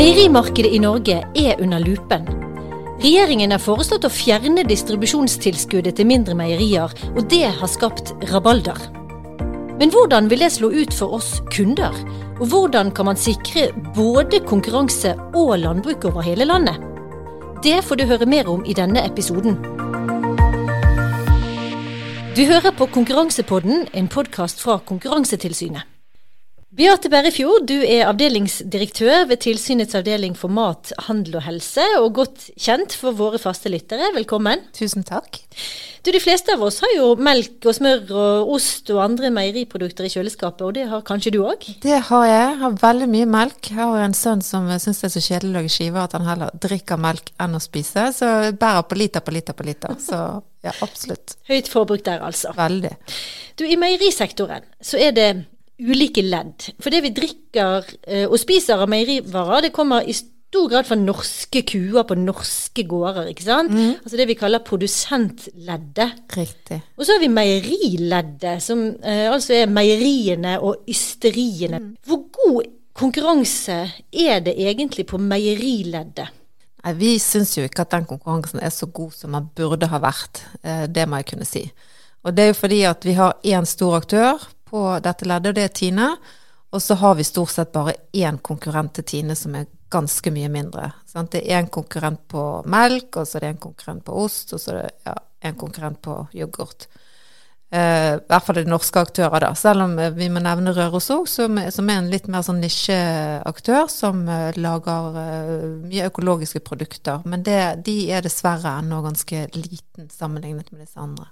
Meierimarkedet i Norge er under lupen. Regjeringen har foreslått å fjerne distribusjonstilskuddet til mindre meierier, og det har skapt rabalder. Men hvordan vil det slå ut for oss kunder? Og hvordan kan man sikre både konkurranse og landbruk over hele landet? Det får du høre mer om i denne episoden. Du hører på Konkurransepodden, en podkast fra Konkurransetilsynet. Beate Berrefjord, du er avdelingsdirektør ved Tilsynets avdeling for mat, handel og helse, og godt kjent for våre faste lyttere. Velkommen. Tusen takk. Du, De fleste av oss har jo melk og smør og ost og andre meieriprodukter i kjøleskapet, og det har kanskje du òg? Det har jeg. Jeg har veldig mye melk. Jeg har en sønn som syns det er så kjedelig å lage skiver at han heller drikker melk enn å spise, så jeg bærer på liter på liter på liter. Så ja, absolutt. Høyt forbruk der, altså. Veldig. Du, I meierisektoren så er det ulike ledd. For det vi drikker eh, og spiser av meierivarer, det kommer i stor grad fra norske kuer på norske gårder. ikke sant? Mm. Altså det vi kaller produsentleddet. Riktig. Og så har vi meierileddet, som eh, altså er meieriene og ysteriene. Mm. Hvor god konkurranse er det egentlig på meierileddet? Nei, vi syns jo ikke at den konkurransen er så god som den burde ha vært. Eh, det må jeg kunne si. Og det er jo fordi at vi har én stor aktør på dette leddet, og det er Tine. Og så har vi stort sett bare én konkurrent til Tine som er ganske mye mindre. Sant? Det er én konkurrent på melk, og så er det en konkurrent på ost, og så er det ja, en konkurrent på yoghurt. Uh, I hvert fall er de norske aktører, da. Selv om eh, vi må nevne Røros òg, som, som, er en litt mer sånn nisjeaktør, som uh, lager uh, mye økologiske produkter. Men det, de er dessverre ennå ganske liten sammenlignet med disse andre.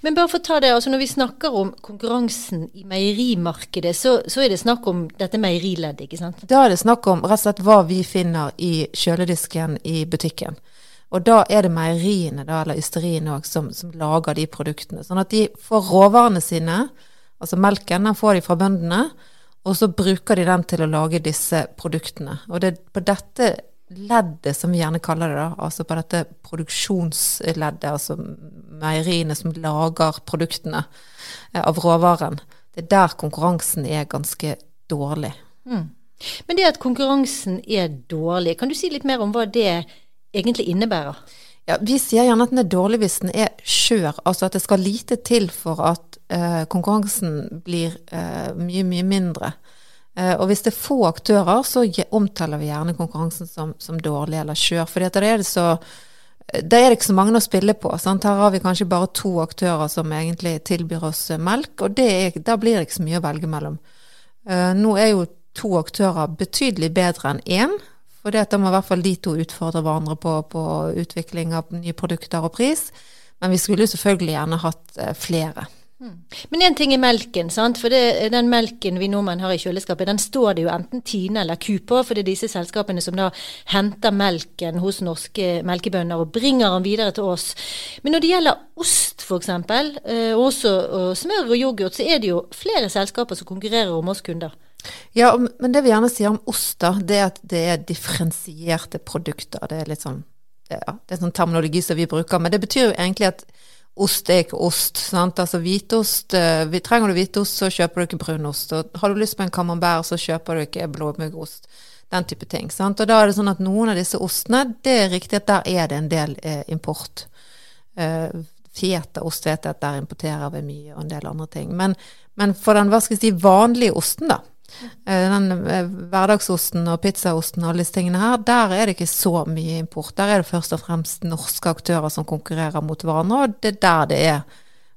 Men bare for å ta det, altså når vi snakker om konkurransen i meierimarkedet, så, så er det snakk om dette meierileddet, ikke sant? Da er det snakk om rett og slett hva vi finner i kjøledisken i butikken. Og da er det meieriene, da, eller ysteriene òg, som, som, lager de produktene. Sånn at de får råvarene sine, altså melken, den får de fra bøndene, og så bruker de den til å lage disse produktene. Og det er på dette leddet, som vi gjerne kaller det, da, altså på dette produksjonsleddet, altså meieriene som lager produktene eh, av råvaren, det er der konkurransen er ganske dårlig. Mm. Men det at konkurransen er dårlig, kan du si litt mer om hva det egentlig innebærer? Ja, Vi sier gjerne at den er dårlig hvis den er skjør, altså at det skal lite til for at eh, konkurransen blir eh, mye, mye mindre. Uh, og hvis det er få aktører, så omtaler vi gjerne konkurransen som, som dårlig eller skjør. For da er det da er det ikke så mange å spille på. Sant? Her har vi kanskje bare to aktører som egentlig tilbyr oss melk, og er, da blir det ikke så mye å velge mellom. Nå er jo to aktører betydelig bedre enn én, for da må i hvert fall de to utfordre hverandre på, på utvikling av nye produkter og pris. Men vi skulle jo selvfølgelig gjerne hatt flere. Mm. Men én ting er melken, sant? for det, den melken vi nordmenn har i kjøleskapet, den står det jo enten Tine eller Ku på, for det er disse selskapene som da henter melken hos norske melkebønder og bringer den videre til oss. Men når det gjelder ost f.eks., og også og smør og yoghurt, så er det jo flere selskaper som konkurrerer om oss kunder. Ja, men det vi gjerne sier om ost, da, det er at det er differensierte produkter. Det er litt sånn, ja, det er sånn terminologi som vi bruker, men det betyr jo egentlig at Ost er ikke ost. sant? Altså hvitost eh, Trenger du hvitost, så kjøper du ikke brunost. Og har du lyst på en camembert, så kjøper du ikke blåmuggost. Den type ting. sant? Og da er det sånn at noen av disse ostene, det er riktig at der er det en del eh, import. Eh, Fetaost vet jeg at der importerer vi mye, og en del andre ting. Men, men for den hva skal jeg si, vanlige osten, da, den eh, hverdagsosten og pizzaosten og alle disse tingene her, der er det ikke så mye import. Der er det først og fremst norske aktører som konkurrerer mot hverandre, og det er der det er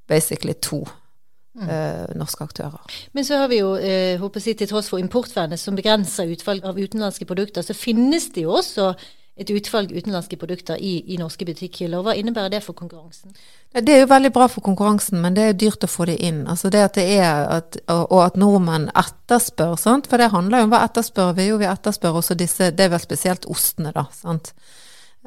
basically to mm. uh, norske aktører. Men så har vi jo, uh, håper jeg, til tross for importvernet som begrenser utvalg av utenlandske produkter, så finnes det jo også et utvalg utenlandske produkter i, i norske butikkhyller. Hva innebærer det for konkurransen? Det er jo veldig bra for konkurransen, men det er dyrt å få det inn. Altså det at det er at, og at nordmenn etterspør, sant? for det handler jo om hva etterspør vi? Jo, vi etterspør også disse, det er vel spesielt ostene, da. sant?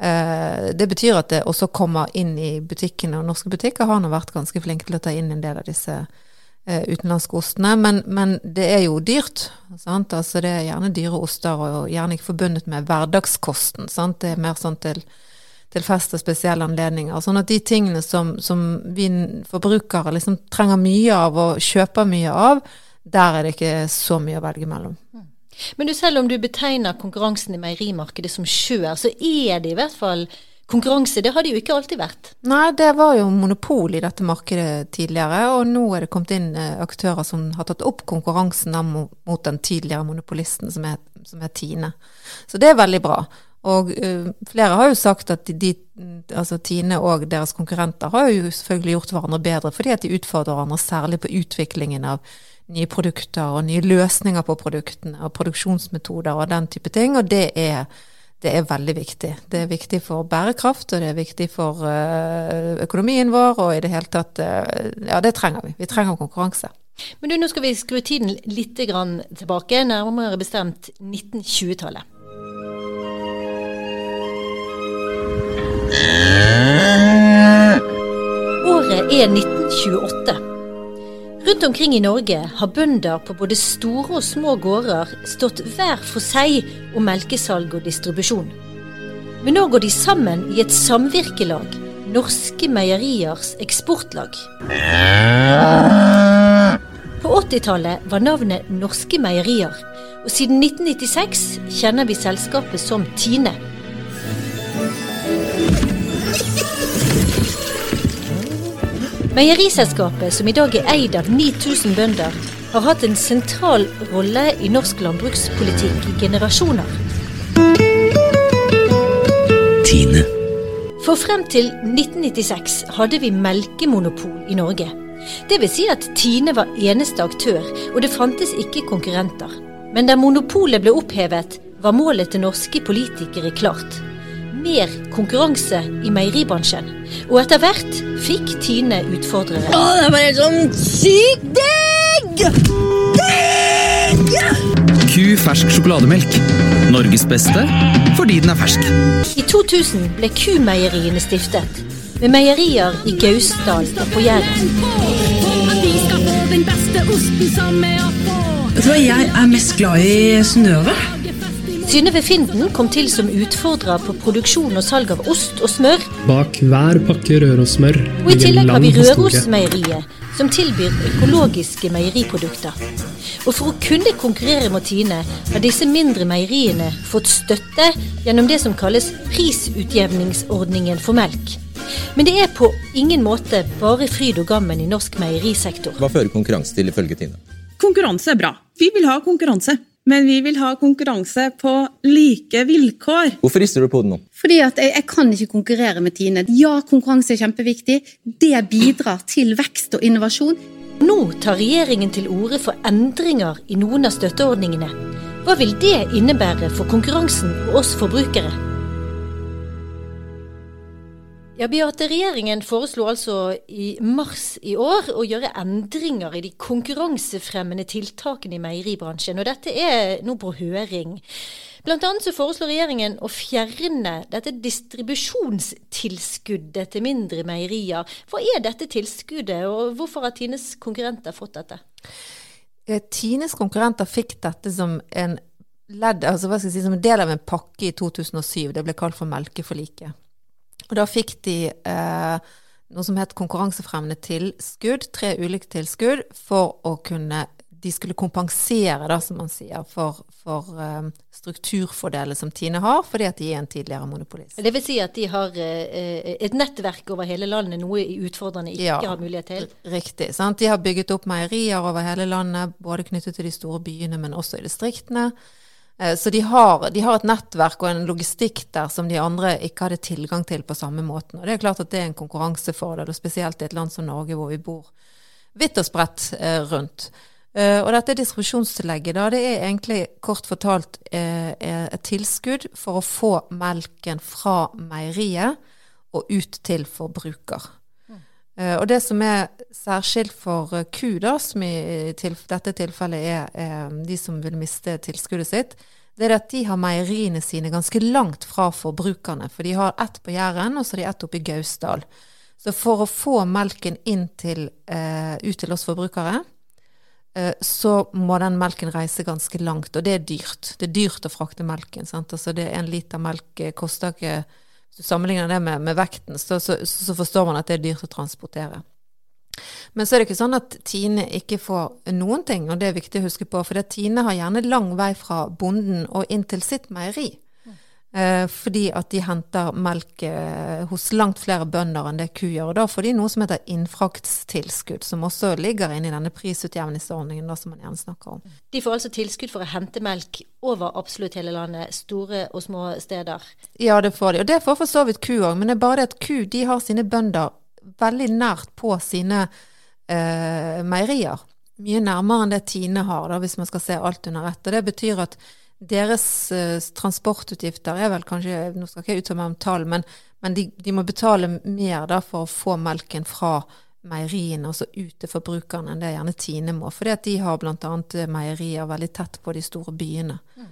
Eh, det betyr at det også kommer inn i butikkene, og norske butikker har nå vært ganske flinke til å ta inn en del av disse eh, utenlandske ostene. Men, men, det er jo dyrt. Altså det er gjerne dyre oster, og gjerne ikke forbundet med hverdagskosten. Sant? Det er mer sånn til, til fest og spesielle anledninger. Sånn at de tingene som, som vi forbrukere liksom trenger mye av og kjøper mye av, der er det ikke så mye å velge mellom. Mm. Men du, selv om du betegner konkurransen i meierimarkedet som skjør, så er det i hvert fall konkurranse. Det har det jo ikke alltid vært. Nei, det var jo monopol i dette markedet tidligere, og nå er det kommet inn eh, aktører som har tatt opp konkurransen mot den tidligere monopolisten, som er, som er Tine. Så det er veldig bra. Og uh, flere har jo sagt at de, altså Tine og deres konkurrenter har jo selvfølgelig gjort hverandre bedre, fordi at de utfordrer hverandre særlig på utviklingen av nye produkter og nye løsninger på produktene og produksjonsmetoder og den type ting. Og det er, det er veldig viktig. Det er viktig for bærekraft, og det er viktig for uh, økonomien vår, og i det hele tatt uh, Ja, det trenger vi. Vi trenger konkurranse. Men du, nå skal vi skru tiden litt tilbake, nærmere bestemt 1920-tallet. Året er 1928. Rundt omkring i Norge har bønder på både store og små gårder stått hver for seg om melkesalg og distribusjon. Men nå går de sammen i et samvirkelag, Norske Meieriers Eksportlag. På 80-tallet var navnet Norske Meierier, og siden 1996 kjenner vi selskapet som Tine. Meieriselskapet, som i dag er eid av 9000 bønder, har hatt en sentral rolle i norsk landbrukspolitikk i generasjoner. Tine. For frem til 1996 hadde vi melkemonopol i Norge. Det vil si at Tine var eneste aktør, og det fantes ikke konkurrenter. Men da monopolet ble opphevet, var målet til norske politikere klart mer konkurranse i meieribransjen. Og etter hvert fikk Tine utfordrere. Å, det var helt sånn sykt digg! Digg! Ku fersk sjokolademelk. Norges beste fordi den er fersk. I 2000 ble Kumeieriene stiftet, med meierier i Gausdal og på Jæren. Vet du hva jeg er mest glad i? Synnøve. Synnøve Finden kom til som utfordrer på produksjon og salg av ost og smør. Bak hver pakke Rørosmør Og i tillegg har vi Rørosmeieriet, som tilbyr økologiske meieriprodukter. Og for å kunne konkurrere mot Tine, har disse mindre meieriene fått støtte gjennom det som kalles prisutjevningsordningen for melk. Men det er på ingen måte bare fryd og gammen i norsk meierisektor. Hva fører konkurranse til ifølge Tine? Konkurranse er bra. Vi vil ha konkurranse men vi vil ha konkurranse på like vilkår. Hvorfor rister du på hodet nå? Fordi at jeg, jeg, kan ikke konkurrere med Tine. Ja, konkurranse er kjempeviktig. Det bidrar til vekst og innovasjon. Nå tar regjeringen til orde for endringer i noen av støtteordningene. Hva vil det innebære for konkurransen og oss forbrukere? Ja, Beate, Regjeringen foreslo altså i mars i år å gjøre endringer i de konkurransefremmende tiltakene i meieribransjen. Og dette er nå på høring. Blant annet så foreslår regjeringen å fjerne dette distribusjonstilskuddet til mindre meierier. Hva er dette tilskuddet, og hvorfor har Tines konkurrenter fått dette? Eh, Tines konkurrenter fikk dette som en led, altså si, som en del av en pakke i 2007. Det ble kalt for melkeforliket. Og da fikk de eh, noe som het konkurransefremmende tilskudd, tre ulike tilskudd, for å kunne De skulle kompensere, da, som man sier, for, for um, strukturfordeler som Tine har, fordi at de er en tidligere monopolist. Det vil si at de har eh, et nettverk over hele landet, noe utfordrende ikke ja, har mulighet til? Riktig. Sant? De har bygget opp meierier over hele landet, både knyttet til de store byene, men også i distriktene. Eh, så de har, de har, et nettverk og en logistikk der som de andre ikke hadde tilgang til på samme måten. Og det er klart at det er en konkurransefordel, og spesielt i et land som Norge hvor vi bor vidt og spredt eh, rundt. Uh, og dette distribusjonstillegget da, det er egentlig kort fortalt et tilskudd for å få melken fra meieriet og ut til forbruker. Uh, og det som er særskilt for ku, da, som i til, dette tilfellet er, er de som vil miste tilskuddet sitt, det er at de har meieriene sine ganske langt fra forbrukerne. For de har ett på Jæren, og så har de ett oppe i Gausdal. Så for å få melken inn til, eh, ut til oss forbrukere, eh, så må den melken reise ganske langt. Og det er dyrt. Det er dyrt å frakte melken. Sant? Altså det En liter melk eh, koster ikke Hvis du sammenligner det med, med vekten, så, så, så, forstår man at det er dyrt å transportere. Men så er det ikke sånn at Tine ikke får noen ting, og det er viktig å huske på. For Tine har gjerne lang vei fra bonden og inn til sitt meieri. Eh, fordi at de henter melk eh, hos langt flere bønder enn det ku gjør. Og da får de noe som heter innfraktstilskudd, som også ligger inne i denne prisutjevningsordningen da, som man gjerne snakker om. De får altså tilskudd for å hente melk over absolutt hele landet, store og små steder. Ja, det får de. Og det får for så vidt ku òg, men det er bare det at ku de har sine bønder veldig nært på sine eh, meierier. Mye nærmere enn det Tine har, da, hvis man skal se alt under ett. Og det betyr at deres uh, transportutgifter er vel kanskje Nå skal ikke jeg uttale meg om tall, men, men de, de, må betale mer da for å få melken fra meieriene og så ut til forbrukerne enn det gjerne Tine må. Fordi de har bl.a. meierier veldig tett på de store byene. Mm.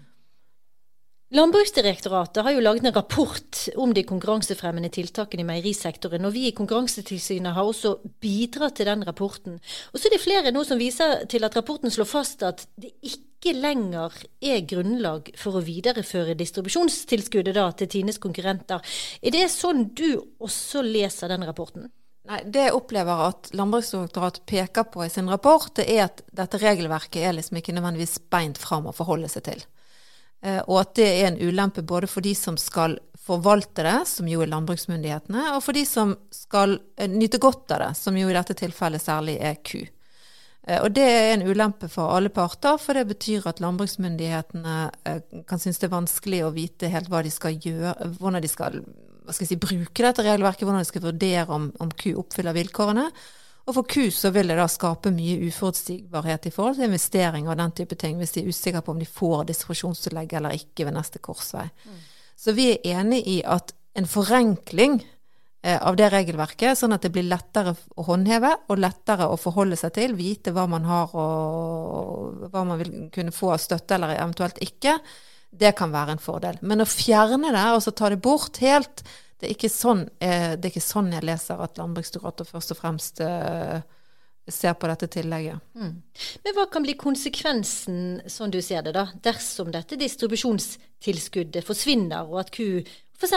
Landbruksdirektoratet har jo laget en rapport om de konkurransefremmende tiltakene i meierisektoren. Og vi i Konkurransetilsynet har også bidratt til den rapporten. Og så er det flere nå som viser til at rapporten slår fast at det ikke lenger er grunnlag for å videreføre distribusjonstilskuddet da, til Tines konkurrenter. Er det sånn du også leser den rapporten? Nei, Det jeg opplever at Landbruksdirektoratet peker på i sin rapport, det er at dette regelverket er liksom ikke nødvendigvis beint fram å forholde seg til. Eh, og at det er en ulempe både for de som skal forvalte det, som jo er landbruksmyndighetene, og for de som skal eh, nyte godt av det, som jo i dette tilfellet særlig er ku. Eh, og det er en ulempe for alle parter, for det betyr at landbruksmyndighetene kan synes det er vanskelig å vite helt hva de skal gjøre, hvordan de skal, skal si, bruke dette regelverket, hvordan de skal vurdere om, om ku oppfyller vilkårene. Og for KU så vil det da skape mye uforutsigbarhet i forhold til investeringer og den type ting, hvis de er usikre på om de får distribusjonstillegg eller ikke ved neste korsvei. Mm. Så vi er enig i at en forenkling eh, av det regelverket, sånn at det blir lettere å håndheve og lettere å forholde seg til, vite hva man har og hva man vil kunne få av støtte eller eventuelt ikke, det kan være en fordel. Men å fjerne det, altså ta det bort helt, det er sånn, eh, det er ikke sånn jeg leser at Landbruksdirektoratet først og fremst eh, ser på dette tillegget. Mm. Men hva kan bli konsekvensen, sånn du ser det, da, dersom dette distribusjonstilskuddet forsvinner, og at ku, f.eks.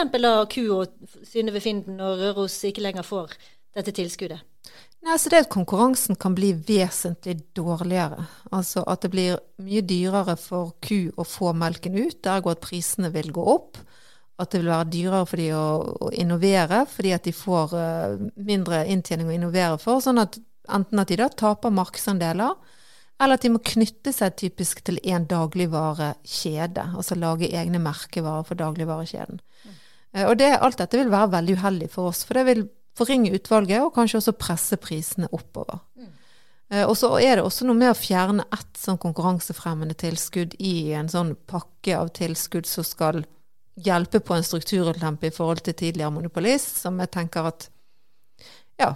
ku og Synnøve Finden og Røros ikke lenger får dette tilskuddet? Nei, så det er at konkurransen kan bli vesentlig dårligere. Altså at det blir mye dyrere for ku å få melken ut, ergo at prisene vil gå opp at det vil være dyrere for de å, å innovere, fordi at de får uh, mindre inntjening å innovere for. sånn at enten at de da taper markedsandeler, eller at de må knytte seg typisk til en dagligvarekjede. Altså lage egne merkevarer for dagligvarekjeden. Mm. Uh, og det, alt dette vil være veldig uheldig for oss, for det vil forringe utvalget, og kanskje også presse prisene oppover. Mm. Og så er det også noe med å fjerne ett sånn konkurransefremmende tilskudd i en sånn pakke av tilskudd som skal hjelpe på en strukturulempe i forhold til tidligere monopolist, som jeg tenker at ja,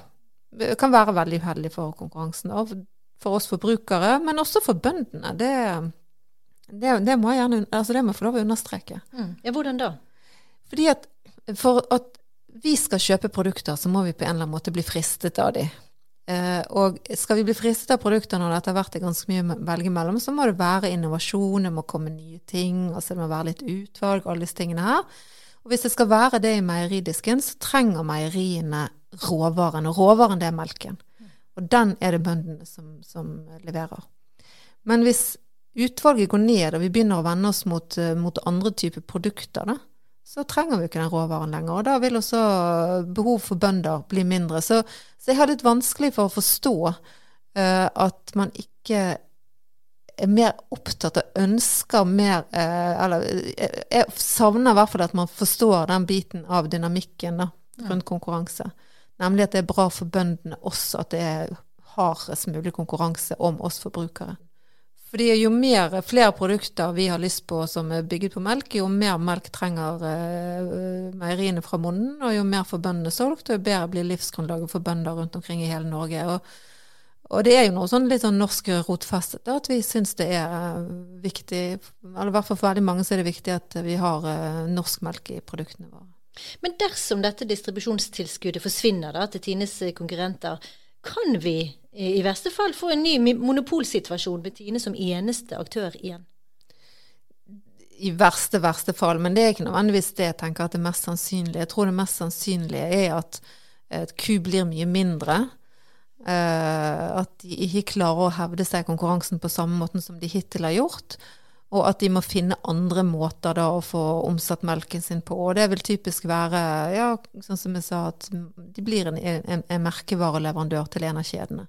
kan være veldig uheldig for konkurransen. Og for oss forbrukere, men også for bøndene. Det, det, det må jeg gjerne, altså det må jeg få lov å understreke. Mm. Ja, Hvordan da? Fordi at for at vi skal kjøpe produkter, så må vi på en eller annen måte bli fristet av dem. Eh, og skal vi bli fristet av produkter når det etter hvert er ganske mye å velge mellom, så må det være innovasjon, det må komme nye ting, altså det må være litt utvalg, alle disse tingene her. Og hvis det skal være det i meieridisken, så trenger meieriene råvaren, og råvaren det er melken. Og den er det bøndene som, som leverer. Men hvis utvalget går ned, og vi begynner å vende oss mot, eh, mot andre typer produkter, da, så trenger vi ikke den råvaren lenger. Og da vil også behov for bønder bli mindre. Så, så jeg har litt vanskelig for å forstå uh, at man ikke er mer opptatt og ønsker mer uh, Eller uh, jeg savner i hvert fall at man forstår den biten av dynamikken da, rundt konkurranse. Nemlig at det er bra for bøndene også at det er hardest mulig konkurranse om oss forbrukere. Fordi jo mer, flere produkter vi har lyst på som er bygget på melk, jo mer melk trenger uh, meieriene fra bonden, og jo mer får bøndene solgt, og jo bedre blir livsgrunnlaget for bønder rundt omkring i hele Norge. Og, og det er jo noe sånn litt sånn norsk rotfestet at vi syns det er uh, viktig, eller i hvert fall for veldig mange så er det viktig at vi har uh, norsk melk i produktene våre. Men dersom dette distribusjonstilskuddet forsvinner da, til Tines konkurrenter, kan vi i verste fall få en ny monopolsituasjon med Tine som eneste aktør igjen. I verste, verste fall. Men det er ikke nødvendigvis det jeg tenker at det mest sannsynlige. Jeg tror det mest sannsynlige er at et ku blir mye mindre. Eh, at de ikke klarer å hevde seg i konkurransen på samme måten som de hittil har gjort. Og at de må finne andre måter da å få omsatt melken sin på. Og det vil typisk være, ja, sånn som jeg sa, at de blir en, en, en merkevareleverandør til en av kjedene.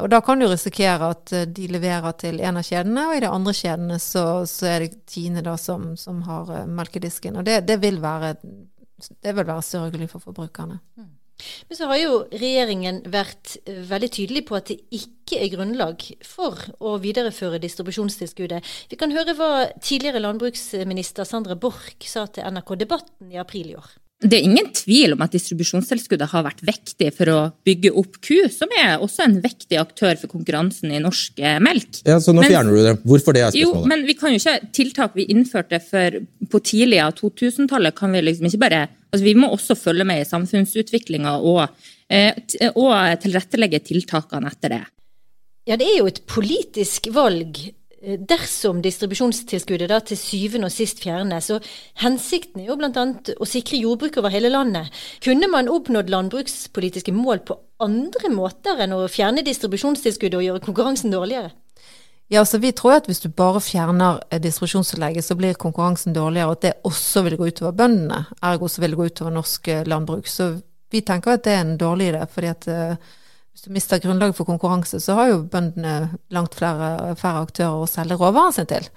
Og da kan du risikere at eh, de leverer til en av kjedene, og i de andre kjedene så, så er det Tine da som, som har uh, melkedisken. Og det, det, vil være, det vil være sørgelig for forbrukerne. Mm. Men så har jo regjeringen vært eh, veldig tydelig på at det ikke er grunnlag for å videreføre distribusjonstilskuddet. Vi kan høre hva tidligere landbruksminister Sandra Borch sa til NRK Debatten i april i år. Det er ingen tvil om at distribusjonstilskuddet har vært viktig for å bygge opp ku, som er også en viktig aktør for konkurransen i norsk eh, melk. Ja, Så nå men, fjerner du det. Hvorfor det, er spørsmålet. Jo, men vi kan jo ikke Tiltak vi innførte for, på tidlig av 2000-tallet, kan vi liksom ikke bare altså Vi må også følge med i samfunnsutviklinga og, eh, og tilrettelegge tiltakene etter det. Ja, det er jo et politisk valg dersom distribusjonstilskuddet da til syvende og sist fjernes. Og hensikten er jo bl.a. å sikre jordbruk over hele landet. Kunne man oppnådd landbrukspolitiske mål på andre måter enn å fjerne distribusjonstilskuddet og gjøre konkurransen dårligere? Ja, altså Vi tror at hvis du bare fjerner eh, distribusjonstillegget, så blir konkurransen dårligere, og at det også vil gå utover bøndene. Ergo så vil det gå utover norsk eh, landbruk. Så vi tenker at det er en dårlig idé. fordi at hvis du mister grunnlaget for konkurranse, så har jo bøndene langt flere, færre aktører å selge råvarene sin til.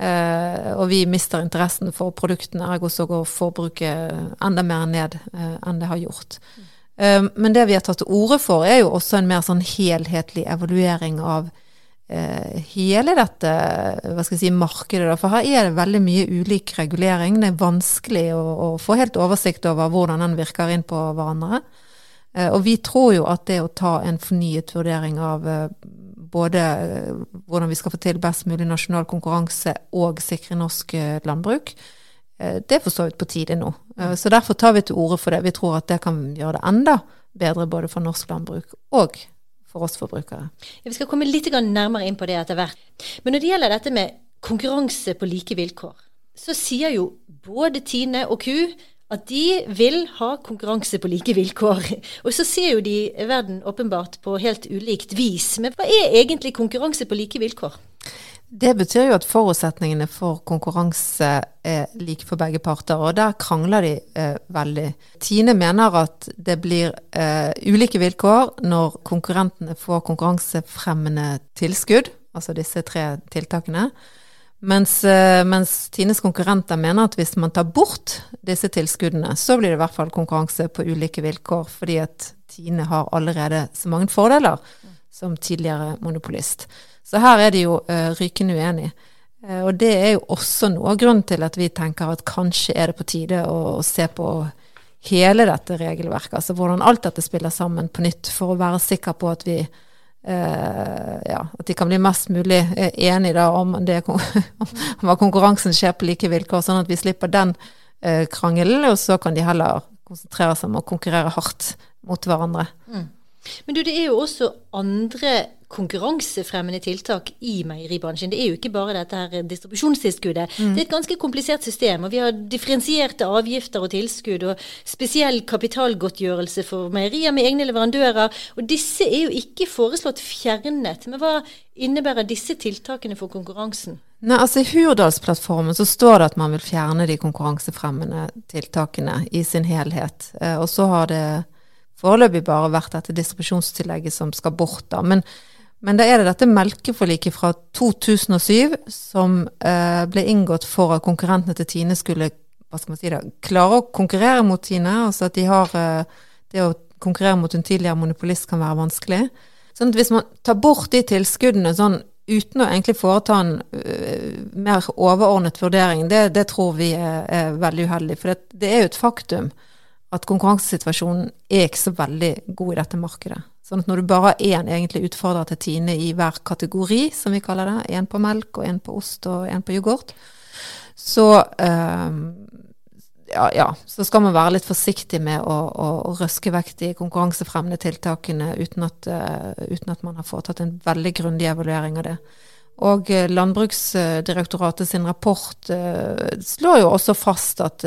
Uh, og vi mister interessen for produktene, ergo så går forbruket enda mer ned uh, enn det har gjort. Uh, men det vi har tatt til orde for, er jo også en mer sånn helhetlig evaluering av hele dette hva skal jeg si, markedet. Da. For her er det veldig mye ulik regulering. Det er vanskelig å, å få helt oversikt over hvordan den virker inn på hverandre. Eh, og vi tror jo at det å ta en fornyet vurdering av eh, både eh, hvordan vi skal få til best mulig nasjonal konkurranse og sikre norsk landbruk, det er for så vidt på tide nå. Så derfor tar vi til orde for det. Vi tror at det kan gjøre det enda bedre både for norsk landbruk og for oss forbrukere. Vi skal komme litt nærmere inn på det etter hvert. Men når det gjelder dette med konkurranse på like vilkår, så sier jo både Tine og Ku at de vil ha konkurranse på like vilkår. Og så ser jo de verden åpenbart på helt ulikt vis. Men hva er egentlig konkurranse på like vilkår? Det betyr jo at forutsetningene for konkurranse er like for begge parter, og der krangler de eh, veldig. Tine mener at det blir eh, ulike vilkår når konkurrentene får konkurransefremmende tilskudd, altså disse tre tiltakene. Mens, eh, mens, Tines konkurrenter mener at hvis man tar bort disse tilskuddene, så blir det i hvert fall konkurranse på ulike vilkår, fordi at Tine har allerede så mange fordeler som tidligere monopolist. Så her er de jo uh, rykende uenige. Uh, og det er jo også noe av grunnen til at vi tenker at kanskje er det på tide å, å se på hele dette regelverket, altså hvordan alt dette spiller sammen på nytt, for å være sikker på at vi Uh, ja, at de kan bli mest mulig eh, enige da, om, det, om at konkurransen skjer på like vilkår, sånn at vi slipper den uh, krangelen, og så kan de heller konsentrere seg om å konkurrere hardt mot hverandre. Mm. Men du, det er jo også andre konkurransefremmende tiltak i meieribransjen. Det er jo ikke bare dette her distribusjonstilskuddet. Mm. Det er et ganske komplisert system. og Vi har differensierte avgifter og tilskudd, og spesiell kapitalgodtgjørelse for meierier med egne leverandører. Og disse er jo ikke foreslått fjernet. Men hva innebærer disse tiltakene for konkurransen? Nei, altså I Hurdalsplattformen så står det at man vil fjerne de konkurransefremmende tiltakene i sin helhet. Eh, og så har det foreløpig bare vært dette distribusjonstillegget som skal bort. da, men men da er det dette melkeforliket fra 2007 som eh, ble inngått for at konkurrentene til Tine skulle hva skal man si da, klare å konkurrere mot Tine. Altså at de har eh, Det å konkurrere mot en tidligere monopolist kan være vanskelig. Sånn at hvis man tar bort de tilskuddene sånn uten å egentlig foreta en uh, mer overordnet vurdering, det, det tror vi er, er veldig uheldig. For det, det er jo et faktum at konkurransesituasjonen er ikke så veldig god i dette markedet. Sånn at når du bare har én egentlig utfordrer til Tine i hver kategori, som vi kaller det, én på melk og én på ost og én på yoghurt, så um, ja, ja, så skal man være litt forsiktig med å, å, å røske vekk de konkurransefremmende tiltakene uten at, uh, uten at man har foretatt en veldig grundig evaluering av det. Og uh, Landbruksdirektoratet sin rapport uh, slår jo også fast at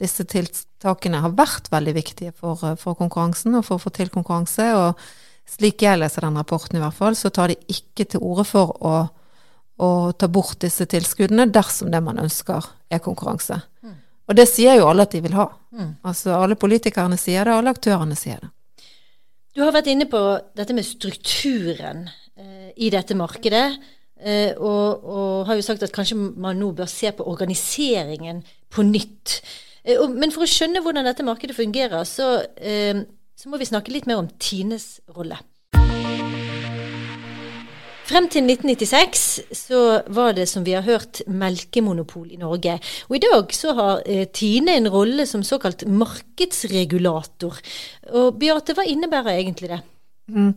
disse tiltakene har vært veldig viktige for, for konkurransen og for å få til konkurranse. og slik jeg leser den rapporten i hvert fall, så tar de ikke til orde for å, å ta bort disse tilskuddene dersom det man ønsker er konkurranse. Og det sier jo alle at de vil ha. Altså alle politikerne sier det, alle aktørene sier det. Du har vært inne på dette med strukturen eh, i dette markedet. Eh, og, og har jo sagt at kanskje man nå bør se på organiseringen på nytt. Eh, og, men for å skjønne hvordan dette markedet fungerer, så, eh, så må vi snakke litt mer om Tines rolle. Frem til 1996 så var det, som vi har hørt, melkemonopol i Norge. Og i dag så har eh, Tine en rolle som såkalt markedsregulator. Og Beate, hva innebærer egentlig det? Mm.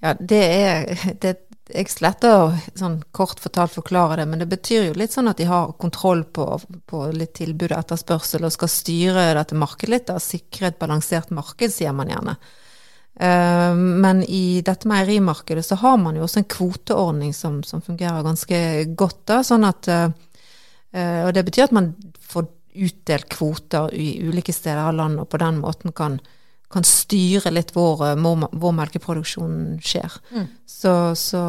Ja, det er, det, jeg sletter å sånn kort fortalt forklare det, men det betyr jo litt sånn at de har kontroll på, på litt tilbud og etterspørsel, og skal styre dette markedet litt, da, sikre et balansert marked, sier man gjerne. Uh, men i dette meierimarkedet så har man jo også en kvoteordning som, som fungerer ganske godt, da, sånn at uh, uh, Og det betyr at man får utdelt kvoter i ulike steder av landet, og på den måten kan kan styre litt hvor, hvor, hvor melkeproduksjonen skjer. Mm. Så, så,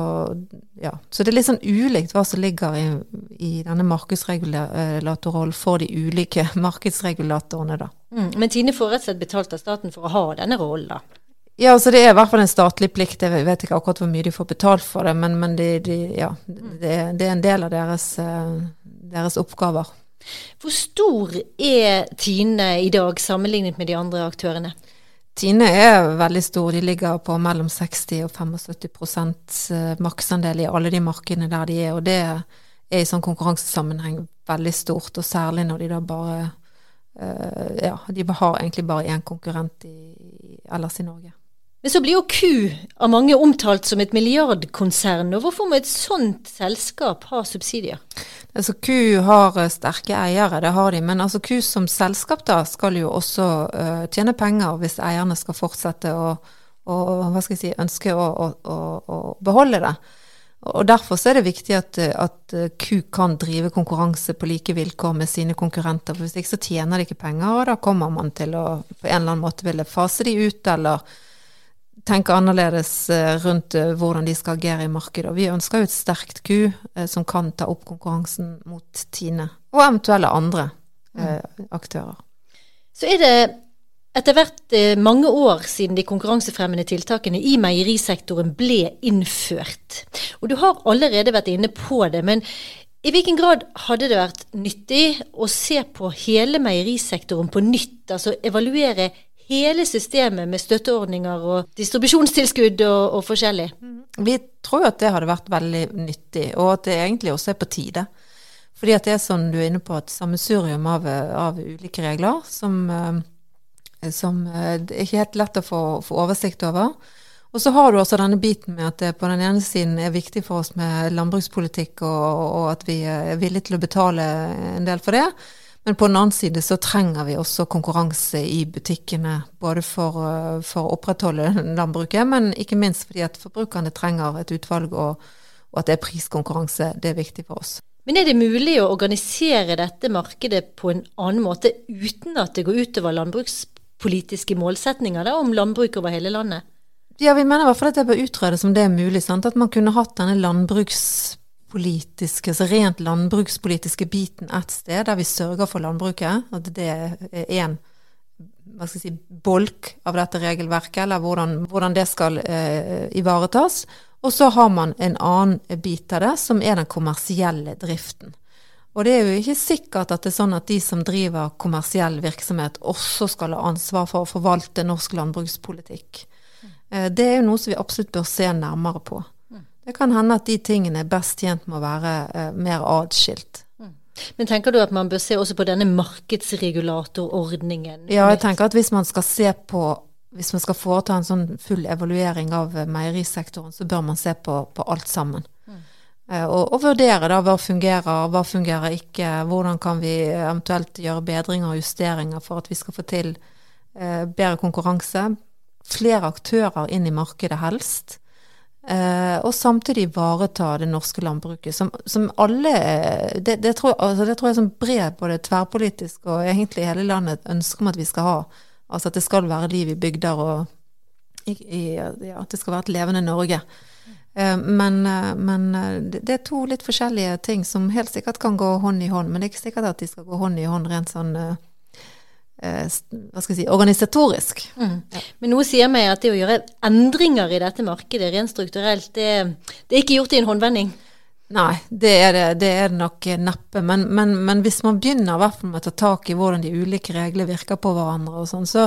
ja. så, det er litt sånn ulikt hva som ligger i, i denne markedsregulatorrollen for de ulike markedsregulatorene, da. Mm. Men Tine får rett og slett betalt av staten for å ha denne rollen, da? Ja, altså det er i hvert fall en statlig plikt. Jeg vet ikke akkurat hvor mye de får betalt for det, men, men de, de, ja, det, det, er en del av deres, eh, deres oppgaver. Hvor stor er Tine i dag sammenlignet med de andre aktørene? Tine er veldig stor. De ligger på mellom 60 og 75 eh, maksandel i alle de markedene der de er. Og det er i sånn konkurransesammenheng veldig stort, og særlig når de da bare uh, Ja, de har egentlig bare én konkurrent i, ellers i Norge. Men så blir jo Q av mange omtalt som et milliardkonsern. og Hvorfor må et sånt selskap ha subsidier? Altså Q har eh, sterke eiere, det har de. Men altså Q som selskap da skal jo også uh, tjene penger hvis eierne skal fortsette å, å hva skal jeg si, ønske å, å, å beholde det. Og Derfor er det viktig at, at, Q kan drive konkurranse på like vilkår med sine konkurrenter. for Hvis ikke så tjener de ikke penger, og da kommer man til å på en eller annen måte ville fase de ut, eller tenke annerledes eh, rundt eh, hvordan de skal agere i markedet. Og vi ønsker jo et sterkt Q eh, som kan ta opp konkurransen mot Tine, og eventuelle andre mm. aktører. Så er det etter hvert mange år siden de konkurransefremmende tiltakene i meierisektoren ble innført. Og du har allerede vært inne på det, men i hvilken grad hadde det vært nyttig å se på hele meierisektoren på nytt, altså evaluere hele systemet med støtteordninger og distribusjonstilskudd og, og forskjellig. Mm. Vi tror at det hadde vært veldig nyttig, og at det egentlig også er på tide. Fordi at det er sånn du er inne på, et sammensurium av, av ulike regler som, eh, som eh, det er ikke helt lett å få, få oversikt over. Og så har du også denne biten med at det på den ene siden er viktig for oss med landbrukspolitikk, og, og at vi er villige til å betale en del for det. Men på den annen side så trenger vi også konkurranse i butikkene. Både for, eh, for å opprettholde landbruket, men ikke minst fordi at forbrukerne trenger et utvalg, og, og, at det er priskonkurranse. Det er viktig for oss. Men er det mulig å organisere dette markedet på en annen måte uten at det går utover landbrukspolitiske målsetninger da, om landbruk over hele landet? Ja, vi mener i hvert fall at det bør utredes om det er mulig. Sant? At man kunne hatt denne landbruks politiske, altså rent landbrukspolitiske biten et sted, der vi sørger for landbruket. At det er én hva skal jeg si, bolk av dette regelverket, eller hvordan, hvordan det skal eh, ivaretas. Og så har man en annen bit av det, som er den kommersielle driften. Og det er jo ikke sikkert at det er sånn at de som driver kommersiell virksomhet, også skal ha ansvar for å forvalte norsk landbrukspolitikk. Eh, det er jo noe som vi absolutt bør se nærmere på. Det kan hende at de tingene er best tjent med å være eh, mer atskilt. Mm. Men tenker du at man bør se også på denne markedsregulatorordningen? Ja, jeg tenker at hvis man skal se på hvis man skal foreta en sånn full evaluering av eh, meierisektoren, så bør man se på, på alt sammen. Mm. Eh, og, og, vurdere da hva fungerer, hva fungerer ikke. Hvordan kan vi eventuelt gjøre bedringer og justeringer for at vi skal få til eh, bedre konkurranse. Flere aktører inn i markedet helst. Uh, og samtidig ivareta det norske landbruket, som, som alle det, det, tror, altså det, tror, jeg er sånn bred både tverrpolitisk og egentlig hele landet ønsker om at vi skal ha. Altså at det skal være liv i bygder og i, i, ja, at det skal være et levende Norge. Eh, Men, eh, men eh, det er to litt forskjellige ting som helt sikkert kan gå hånd i hånd. Men det er ikke sikkert at de skal gå hånd i hånd rent sånn eh, eh, hva skal jeg si, organisatorisk. Men noe sier meg at det å gjøre endringer i dette markedet rent strukturelt, det, det er ikke gjort i en håndvending. Nei, det er det, det er nok neppe. Men, men, men hvis man begynner med å ta tak i hvordan de ulike reglene virker på hverandre, og sånn, så,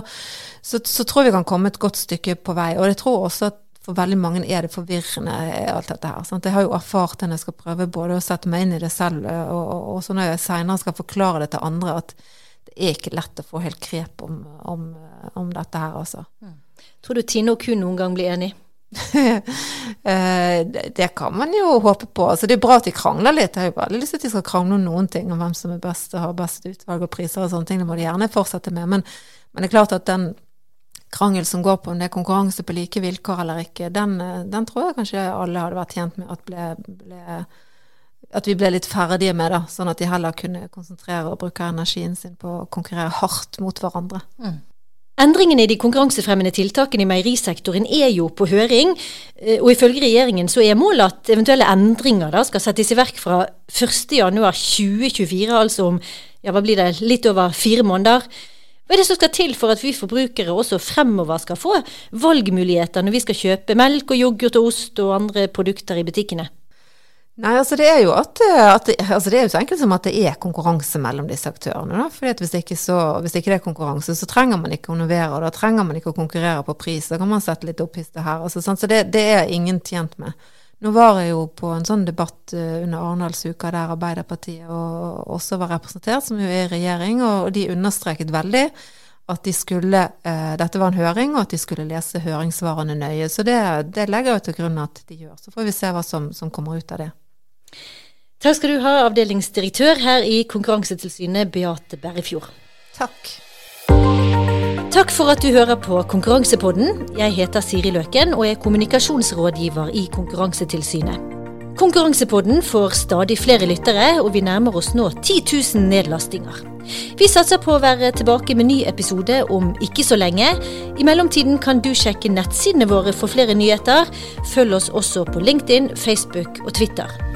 så, så tror jeg vi kan komme et godt stykke på vei. Og jeg tror også at for veldig mange er det forvirrende, alt dette her. Sant? Jeg har jo erfart det når jeg skal prøve både å sette meg inn i det selv, og, og, og så når jeg seinere skal forklare det til andre, at det er ikke lett å få helt grep om, om, om dette her, altså. Tror du Tine og Ku noen gang blir enig? Eh, det, det kan man jo håpe på. Altså, det er bra at de krangler litt. Jeg har jo veldig lyst til at de skal krangle om noen ting, om hvem som er best og har best utvalg og priser og sånne ting. Det må de gjerne fortsette med. Men, men det er klart at den krangel som går på om det er konkurranse på like vilkår eller ikke, den, eh, den tror jeg kanskje alle hadde vært tjent med at ble, ble at vi ble litt ferdige med, da, sånn at de heller kunne konsentrere og bruke energien sin på å konkurrere hardt mot hverandre. Endringene i de konkurransefremmende tiltakene i meierisektoren er jo på høring, eh, og ifølge regjeringen så er målet at eventuelle endringer da skal settes i verk fra 1.1.2024, altså om ja, hva blir det, litt over fire måneder. Hva er det som skal til for at vi forbrukere også fremover skal få valgmuligheter når vi skal kjøpe melk og yoghurt og ost og andre produkter i butikkene? Nei, altså det er jo at, at det, altså det er jo så enkelt som at det er konkurranse mellom disse aktørene. Da. Fordi at hvis, ikke så, hvis ikke det er konkurranse, så trenger man ikke å innovere, da trenger man ikke å konkurrere på pris. Da kan man sette litt opphiste her. Altså, sånn, Så det, det er ingen tjent med. Nå var jeg jo på en sånn debatt eh, under Arendalsuka der Arbeiderpartiet og, også var representert, som jo er i regjering, og de understreket veldig at de skulle, eh, dette var en høring, og at de skulle lese høringssvarene nøye. Så det, det legger jeg til grunn at de gjør. Så får vi se hva som, som kommer ut av det. Takk skal du ha, avdelingsdirektør her i Konkurransetilsynet, Beate Berrefjord. Takk. Takk for at du hører på Konkurransepodden. Jeg heter Siri Løken og er kommunikasjonsrådgiver i Konkurransetilsynet. Konkurransepodden får stadig flere lyttere, og vi nærmer oss nå 10 000 nedlastinger. Vi satser på å være tilbake med ny episode om ikke så lenge. I mellomtiden kan du sjekke nettsidene våre for flere nyheter. Følg oss også på LinkedIn, Facebook og Twitter.